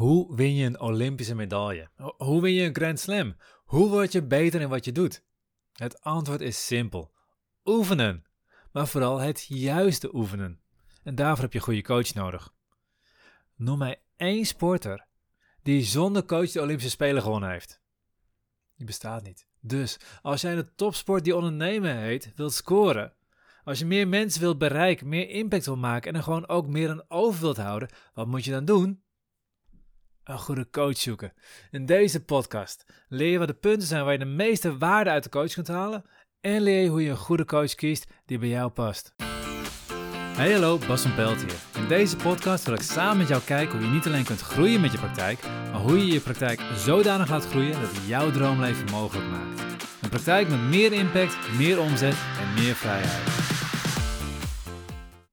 Hoe win je een Olympische medaille? Hoe win je een Grand Slam? Hoe word je beter in wat je doet? Het antwoord is simpel. Oefenen. Maar vooral het juiste oefenen. En daarvoor heb je goede coach nodig. Noem mij één sporter die zonder coach de Olympische Spelen gewonnen heeft. Die bestaat niet. Dus als jij de topsport die ondernemen heet wilt scoren, als je meer mensen wilt bereiken, meer impact wilt maken en er gewoon ook meer aan over wilt houden, wat moet je dan doen? Een goede coach zoeken. In deze podcast leer je wat de punten zijn waar je de meeste waarde uit de coach kunt halen en leer je hoe je een goede coach kiest die bij jou past. Hey hallo, Bas van Pelt hier. In deze podcast wil ik samen met jou kijken hoe je niet alleen kunt groeien met je praktijk, maar hoe je je praktijk zodanig laat groeien dat het jouw droomleven mogelijk maakt. Een praktijk met meer impact, meer omzet en meer vrijheid.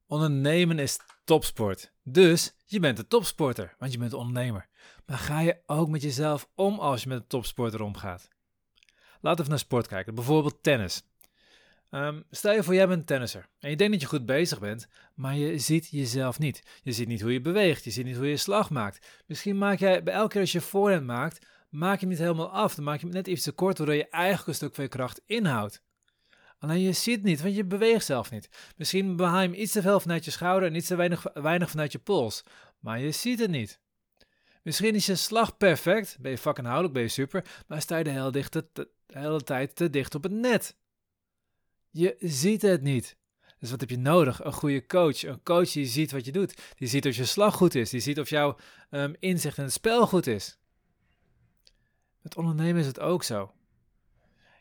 Ondernemen is topsport. Dus je bent een topsporter, want je bent een ondernemer. Maar ga je ook met jezelf om als je met een topsporter omgaat? Laten we naar sport kijken, bijvoorbeeld tennis. Um, stel je voor, jij bent een tennisser en je denkt dat je goed bezig bent, maar je ziet jezelf niet. Je ziet niet hoe je beweegt, je ziet niet hoe je slag maakt. Misschien maak jij bij elke keer als je voorhand maakt, maak je hem niet helemaal af. Dan maak je hem net iets te kort, waardoor je eigenlijk een stuk van kracht inhoudt. Alleen je ziet niet, want je beweegt zelf niet. Misschien behaal je hem iets te veel vanuit je schouder en iets te weinig, weinig vanuit je pols. Maar je ziet het niet. Misschien is je slag perfect, ben je fucking houdelijk, ben je super, maar sta je de hele, de hele tijd te dicht op het net. Je ziet het niet. Dus wat heb je nodig? Een goede coach. Een coach die ziet wat je doet. Die ziet of je slag goed is. Die ziet of jouw um, inzicht in het spel goed is. Met ondernemen is het ook zo.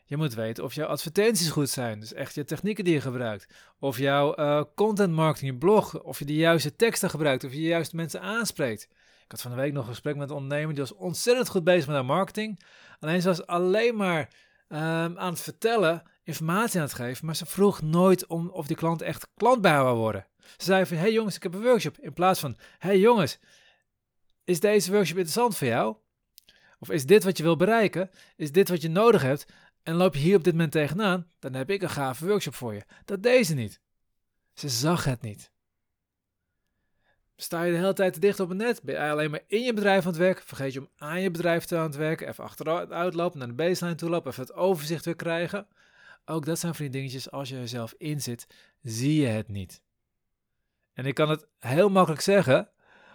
Je moet weten of jouw advertenties goed zijn. Dus echt je technieken die je gebruikt. Of jouw uh, content marketing, je blog. Of je de juiste teksten gebruikt. Of je de juiste mensen aanspreekt. Ik had van de week nog een gesprek met een ondernemer. Die was ontzettend goed bezig met haar marketing. Alleen ze was alleen maar um, aan het vertellen informatie aan het geven, maar ze vroeg nooit om of die klant echt klant bij haar wil worden. Ze zei van, hey jongens, ik heb een workshop. In plaats van, hey jongens, is deze workshop interessant voor jou? Of is dit wat je wil bereiken? Is dit wat je nodig hebt? En loop je hier op dit moment tegenaan? Dan heb ik een gave workshop voor je. Dat deze niet. Ze zag het niet. Sta je de hele tijd te dicht op het net? Ben je alleen maar in je bedrijf aan het werk? Vergeet je om aan je bedrijf te aan het werken? Even achteruit lopen, naar de baseline toe lopen, even het overzicht weer krijgen? Ook dat zijn van die dingetjes, als je er zelf in zit, zie je het niet. En ik kan het heel makkelijk zeggen,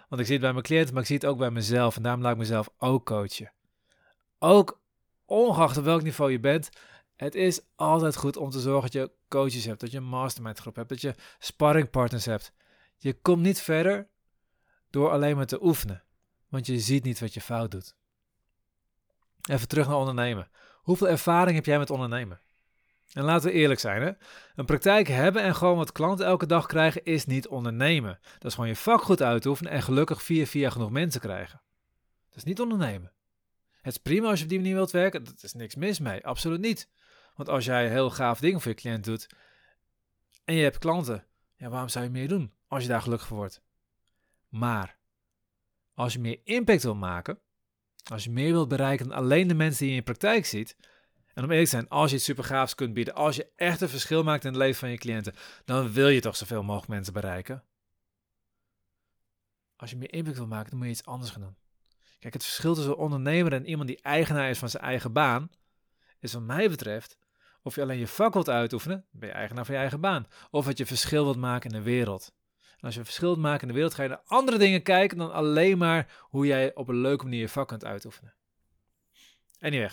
want ik zie het bij mijn cliënten, maar ik zie het ook bij mezelf. En daarom laat ik mezelf ook coachen. Ook ongeacht op welk niveau je bent, het is altijd goed om te zorgen dat je coaches hebt, dat je een mastermind groep hebt, dat je sparringpartners hebt. Je komt niet verder door alleen maar te oefenen, want je ziet niet wat je fout doet. Even terug naar ondernemen. Hoeveel ervaring heb jij met ondernemen? En laten we eerlijk zijn, hè? een praktijk hebben en gewoon wat klanten elke dag krijgen is niet ondernemen. Dat is gewoon je vak goed uitoefenen en gelukkig via via genoeg mensen krijgen. Dat is niet ondernemen. Het is prima als je op die manier wilt werken, er is niks mis mee, absoluut niet. Want als jij heel gaaf dingen voor je cliënt doet en je hebt klanten, ja, waarom zou je meer doen als je daar gelukkig voor wordt? Maar als je meer impact wil maken, als je meer wilt bereiken dan alleen de mensen die je in je praktijk ziet, en om eerlijk te zijn, als je iets super gaafs kunt bieden, als je echt een verschil maakt in het leven van je cliënten, dan wil je toch zoveel mogelijk mensen bereiken. Als je meer impact wil maken, dan moet je iets anders gaan doen. Kijk, het verschil tussen een ondernemer en iemand die eigenaar is van zijn eigen baan, is wat mij betreft, of je alleen je vak wilt uitoefenen, ben je eigenaar van je eigen baan. Of dat je verschil wilt maken in de wereld. Als je verschil wilt maken in de wereld, ga je naar andere dingen kijken dan alleen maar hoe jij op een leuke manier je vak kunt uitoefenen. Anyway,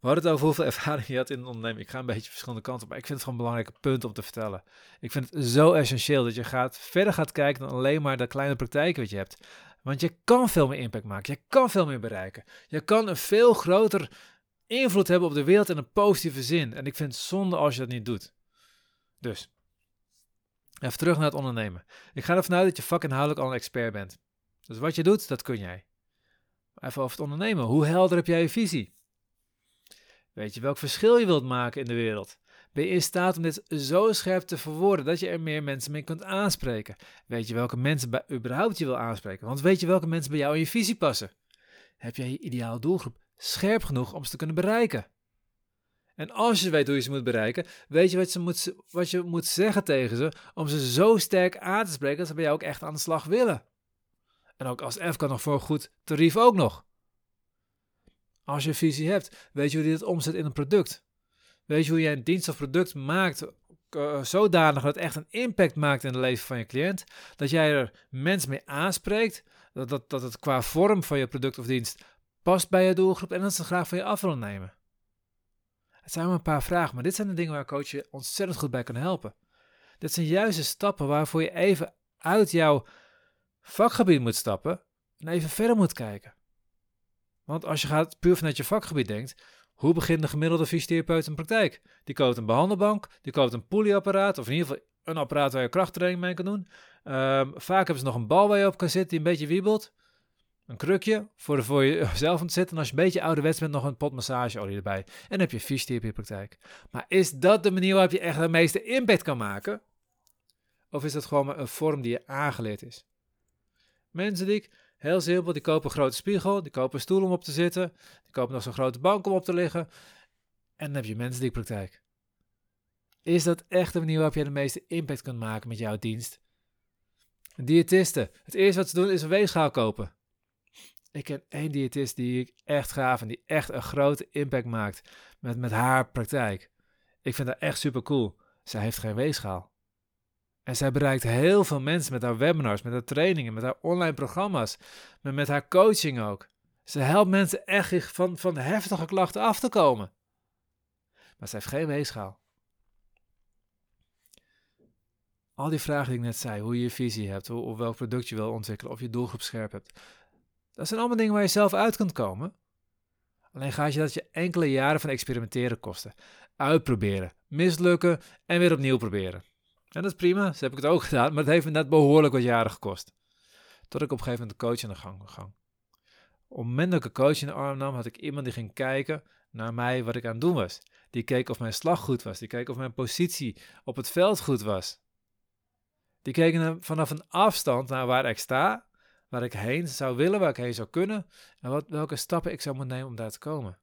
we hadden het over hoeveel ervaring je had in een onderneming. Ik ga een beetje verschillende kanten op, maar ik vind het gewoon een belangrijke punt om te vertellen. Ik vind het zo essentieel dat je gaat, verder gaat kijken dan alleen maar de kleine praktijken wat je hebt. Want je kan veel meer impact maken. Je kan veel meer bereiken. Je kan een veel groter invloed hebben op de wereld in een positieve zin. En ik vind het zonde als je dat niet doet. Dus, even terug naar het ondernemen. Ik ga ervan uit dat je vakinhoudelijk al een expert bent. Dus wat je doet, dat kun jij. Even over het ondernemen. Hoe helder heb jij je visie? Weet je welk verschil je wilt maken in de wereld? Ben je in staat om dit zo scherp te verwoorden dat je er meer mensen mee kunt aanspreken? Weet je welke mensen bij, überhaupt je wil aanspreken? Want weet je welke mensen bij jou in je visie passen? Heb jij je ideale doelgroep scherp genoeg om ze te kunnen bereiken? En als je weet hoe je ze moet bereiken, weet je wat, moet, wat je moet zeggen tegen ze om ze zo sterk aan te spreken dat ze bij jou ook echt aan de slag willen. En ook als F kan nog voor een goed tarief ook nog. Als je visie hebt, weet je hoe je dit omzet in een product. Weet je hoe je een dienst of product maakt uh, zodanig dat het echt een impact maakt in het leven van je cliënt. Dat jij er mensen mee aanspreekt. Dat, dat, dat het qua vorm van je product of dienst past bij je doelgroep en dat ze graag van je af willen nemen. Het zijn maar een paar vragen, maar dit zijn de dingen waar coach je ontzettend goed bij kan helpen. Dit zijn juist de stappen waarvoor je even uit jouw vakgebied moet stappen en even verder moet kijken. Want als je gaat puur vanuit je vakgebied denkt, hoe begint de gemiddelde fysiotherapeut een praktijk? Die koopt een behandelbank, die koopt een polyapparaat, of in ieder geval een apparaat waar je krachttraining mee kan doen. Um, vaak hebben ze nog een bal waar je op kan zitten die een beetje wiebelt. Een krukje voor, voor jezelf om te. En als je een beetje ouderwets bent, nog een pot massageolie erbij. En dan heb je fysiotherapie praktijk. Maar is dat de manier waarop je echt de meeste impact kan maken? Of is dat gewoon maar een vorm die je aangeleerd is? Mensen die ik, heel simpel, die kopen een grote spiegel, die kopen een stoel om op te zitten, die kopen nog zo'n grote bank om op te liggen. En dan heb je mensen die praktijk. Is dat echt de manier waarop je de meeste impact kunt maken met jouw dienst? Diëtisten. Het eerste wat ze doen is een weegschaal kopen. Ik ken één diëtist die ik echt gaaf en die echt een grote impact maakt met, met haar praktijk. Ik vind dat echt super cool. Zij heeft geen weegschaal. En zij bereikt heel veel mensen met haar webinars, met haar trainingen, met haar online programma's, met, met haar coaching ook. Ze helpt mensen echt van, van heftige klachten af te komen. Maar ze heeft geen weegschaal. Al die vragen die ik net zei, hoe je je visie hebt, hoe, of welk product je wil ontwikkelen, of je doelgroep scherp hebt. Dat zijn allemaal dingen waar je zelf uit kunt komen. Alleen gaat je dat je enkele jaren van experimenteren kosten. Uitproberen, mislukken en weer opnieuw proberen. En dat is prima, zo heb ik het ook gedaan, maar het heeft me net behoorlijk wat jaren gekost. Tot ik op een gegeven moment de coach aan de gang ging. Op het moment dat ik een coach in de arm nam, had ik iemand die ging kijken naar mij wat ik aan het doen was. Die keek of mijn slag goed was, die keek of mijn positie op het veld goed was. Die keken vanaf een afstand naar waar ik sta, waar ik heen zou willen, waar ik heen zou kunnen en wat, welke stappen ik zou moeten nemen om daar te komen.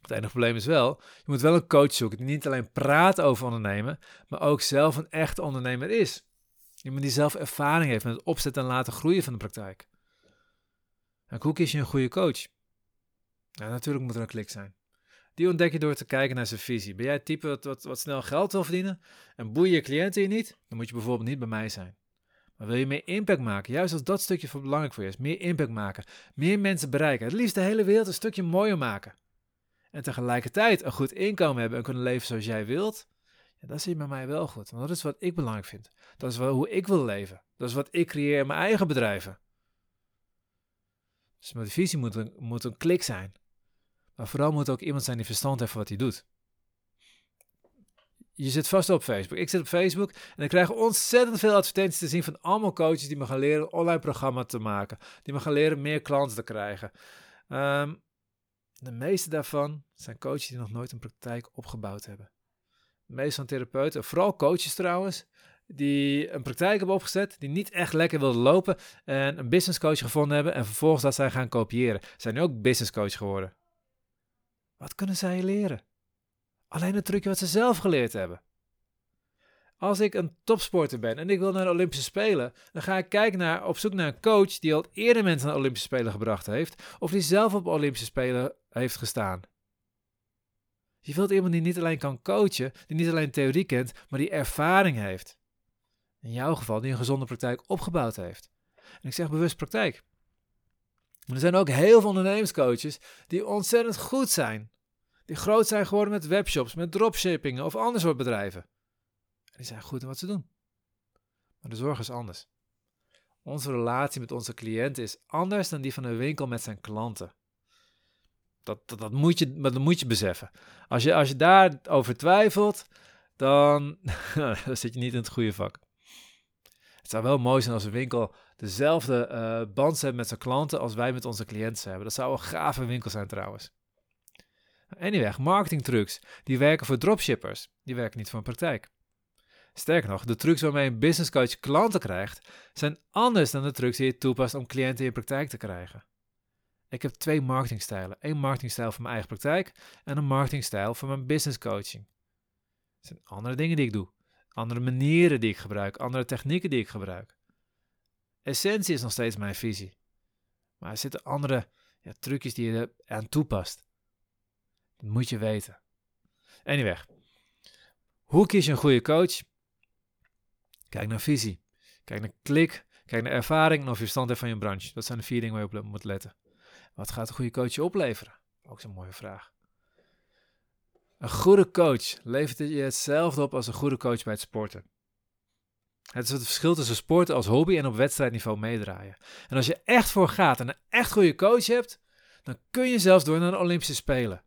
Het enige probleem is wel, je moet wel een coach zoeken die niet alleen praat over ondernemen, maar ook zelf een echte ondernemer is. Iemand die zelf ervaring heeft met het opzetten en laten groeien van de praktijk. En hoe kies je een goede coach? Natuurlijk moet er een klik zijn. Die ontdek je door te kijken naar zijn visie. Ben jij het type wat, wat, wat snel geld wil verdienen en boeien je cliënten je niet? Dan moet je bijvoorbeeld niet bij mij zijn. Maar wil je meer impact maken, juist als dat stukje belangrijk voor je is, meer impact maken, meer mensen bereiken, het liefst de hele wereld een stukje mooier maken. En tegelijkertijd een goed inkomen hebben en kunnen leven zoals jij wilt, ja, dat zie je bij mij wel goed. Want dat is wat ik belangrijk vind. Dat is hoe ik wil leven. Dat is wat ik creëer in mijn eigen bedrijven. Dus mijn visie moet een, moet een klik zijn. Maar vooral moet ook iemand zijn die verstand heeft van wat hij doet. Je zit vast op Facebook. Ik zit op Facebook en ik krijg ontzettend veel advertenties te zien van allemaal coaches die me gaan leren online programma te maken. Die me gaan leren meer klanten te krijgen. Ehm, de meeste daarvan zijn coaches die nog nooit een praktijk opgebouwd hebben. Meestal therapeuten, vooral coaches trouwens, die een praktijk hebben opgezet, die niet echt lekker wilden lopen en een business coach gevonden hebben en vervolgens dat zijn gaan kopiëren. Zijn nu ook business coach geworden. Wat kunnen zij leren? Alleen het trucje wat ze zelf geleerd hebben. Als ik een topsporter ben en ik wil naar de Olympische Spelen, dan ga ik kijken naar, op zoek naar een coach die al eerder mensen naar de Olympische Spelen gebracht heeft, of die zelf op Olympische Spelen heeft gestaan. Je wilt iemand die niet alleen kan coachen, die niet alleen theorie kent, maar die ervaring heeft. In jouw geval, die een gezonde praktijk opgebouwd heeft. En ik zeg bewust praktijk. Maar er zijn ook heel veel ondernemerscoaches die ontzettend goed zijn. Die groot zijn geworden met webshops, met dropshippingen of ander soort bedrijven. En die zijn goed in wat ze doen. Maar de zorg is anders. Onze relatie met onze cliënten is anders dan die van een winkel met zijn klanten. Dat, dat, moet, je, dat moet je beseffen. Als je, als je daarover twijfelt, dan, dan zit je niet in het goede vak. Het zou wel mooi zijn als een winkel dezelfde uh, band heeft met zijn klanten als wij met onze cliënten hebben. Dat zou een gave winkel zijn trouwens. Anyway, marketingtrucs, die werken voor dropshippers. Die werken niet voor een praktijk. Sterker nog, de trucs waarmee een business coach klanten krijgt, zijn anders dan de trucs die je toepast om cliënten in je praktijk te krijgen. Ik heb twee marketingstijlen. Eén marketingstijl voor mijn eigen praktijk en een marketingstijl voor mijn business coaching. Het zijn andere dingen die ik doe. Andere manieren die ik gebruik. Andere technieken die ik gebruik. essentie is nog steeds mijn visie. Maar er zitten andere ja, trucjes die je aan toepast. Dat moet je weten. Anyway, hoe kies je een goede coach? Kijk naar visie. Kijk naar klik. Kijk naar ervaring en of je verstand van je branche. Dat zijn de vier dingen waar je op moet letten. Wat gaat een goede coach je opleveren? Ook zo'n mooie vraag. Een goede coach levert je hetzelfde op als een goede coach bij het sporten. Het is het verschil tussen sporten als hobby en op wedstrijdniveau meedraaien. En als je echt voor gaat en een echt goede coach hebt, dan kun je zelfs door naar de Olympische Spelen.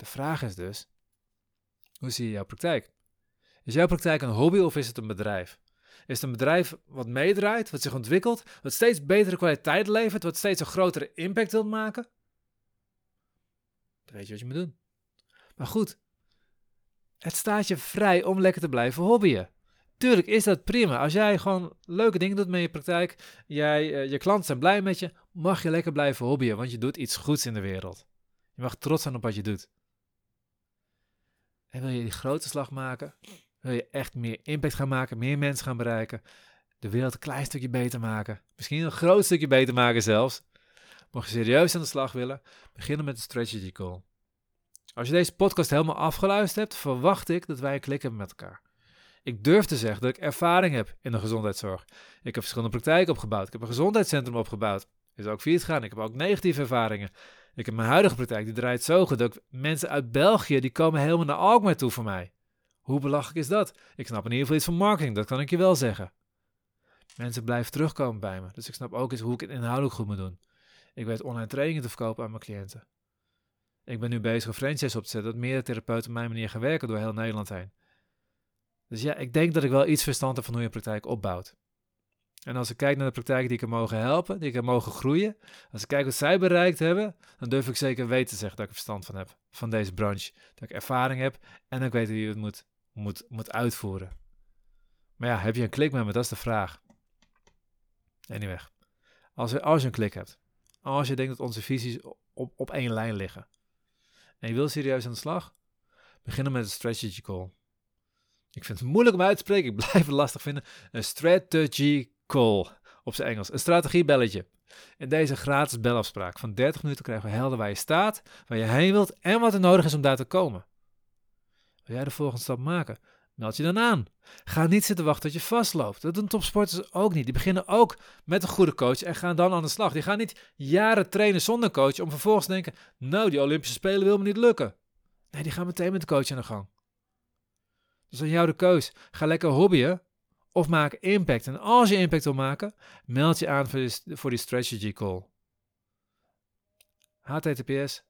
De vraag is dus, hoe zie je jouw praktijk? Is jouw praktijk een hobby of is het een bedrijf? Is het een bedrijf wat meedraait, wat zich ontwikkelt, wat steeds betere kwaliteit levert, wat steeds een grotere impact wil maken? Dan weet je wat je moet doen. Maar goed, het staat je vrij om lekker te blijven hobbyen. Tuurlijk is dat prima. Als jij gewoon leuke dingen doet met je praktijk, jij, uh, je klanten zijn blij met je, mag je lekker blijven hobbyen, want je doet iets goeds in de wereld. Je mag trots zijn op wat je doet. En wil je die grote slag maken? Wil je echt meer impact gaan maken, meer mensen gaan bereiken, de wereld een klein stukje beter maken, misschien een groot stukje beter maken zelfs? Mocht je serieus aan de slag willen, beginnen met een strategy call. Als je deze podcast helemaal afgeluisterd hebt, verwacht ik dat wij een klik hebben met elkaar. Ik durf te zeggen dat ik ervaring heb in de gezondheidszorg. Ik heb verschillende praktijken opgebouwd. Ik heb een gezondheidscentrum opgebouwd. Is ook failliet gegaan. Ik heb ook negatieve ervaringen. Ik heb mijn huidige praktijk, die draait zo goed dat mensen uit België, die komen helemaal naar Alkmaar toe voor mij. Hoe belachelijk is dat? Ik snap in ieder geval iets van marketing, dat kan ik je wel zeggen. Mensen blijven terugkomen bij me, dus ik snap ook eens hoe ik het inhoudelijk goed moet doen. Ik weet online trainingen te verkopen aan mijn cliënten. Ik ben nu bezig een franchise op te zetten dat meer therapeuten op mijn manier gaan werken door heel Nederland heen. Dus ja, ik denk dat ik wel iets verstand heb van hoe je praktijk opbouwt. En als ik kijk naar de praktijken die ik er mogen helpen, die ik er mogen groeien, als ik kijk wat zij bereikt hebben, dan durf ik zeker weten te zeggen dat ik er verstand van heb, van deze branche. Dat ik ervaring heb en ik weet je het moet, moet, moet uitvoeren. Maar ja, heb je een klik met me? Dat is de vraag. Anyway, als, je, als je een klik hebt, als je denkt dat onze visies op, op één lijn liggen, en je wil serieus aan de slag, beginnen met een strategy call. Ik vind het moeilijk om uit te spreken. Ik blijf het lastig vinden. Een strategy call op zijn Engels. Een strategiebelletje. In deze gratis belafspraak van 30 minuten krijgen we helder waar je staat, waar je heen wilt en wat er nodig is om daar te komen. Wil jij de volgende stap maken? Meld je dan aan. Ga niet zitten wachten tot je vastloopt. Dat doen topsporters ook niet. Die beginnen ook met een goede coach en gaan dan aan de slag. Die gaan niet jaren trainen zonder coach om vervolgens te denken: Nou, die Olympische Spelen wil me niet lukken. Nee, die gaan meteen met de coach aan de gang. Dus aan jou de keus. Ga lekker hobbyen of maak impact. En als je impact wil maken, meld je aan voor die, strategy call. https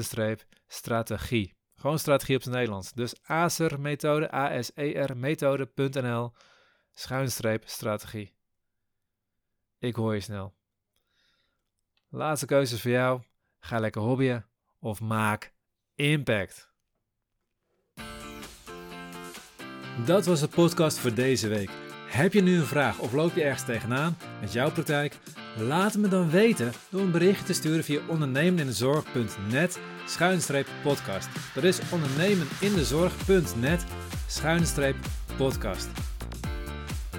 streep strategie. Gewoon strategie op zijn Nederlands. Dus acermethode, A-S-E-R methode.nl schuine streep strategie. Ik hoor je snel. Laatste keuze voor jou. Ga lekker hobbyen of maak impact. Dat was de podcast voor deze week. Heb je nu een vraag of loop je ergens tegenaan met jouw praktijk? Laat me dan weten door een berichtje te sturen via ondernemenindezorg.net schuinstreep podcast. Dat is ondernemenindezorg.net schuinstreep podcast.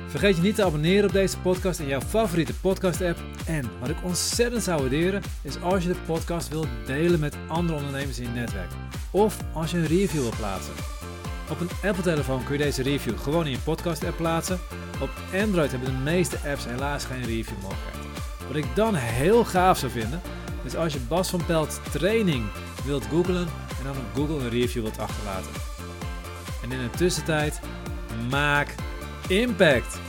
Vergeet je niet te abonneren op deze podcast in jouw favoriete podcast app. En wat ik ontzettend zou waarderen is als je de podcast wilt delen met andere ondernemers in je netwerk. Of als je een review wilt plaatsen. Op een Apple-telefoon kun je deze review gewoon in je podcast-app plaatsen. Op Android hebben de meeste apps helaas geen review-mogelijkheid. Wat ik dan heel gaaf zou vinden, is als je Bas van Pelt training wilt googlen en dan op Google een review wilt achterlaten. En in de tussentijd, maak impact!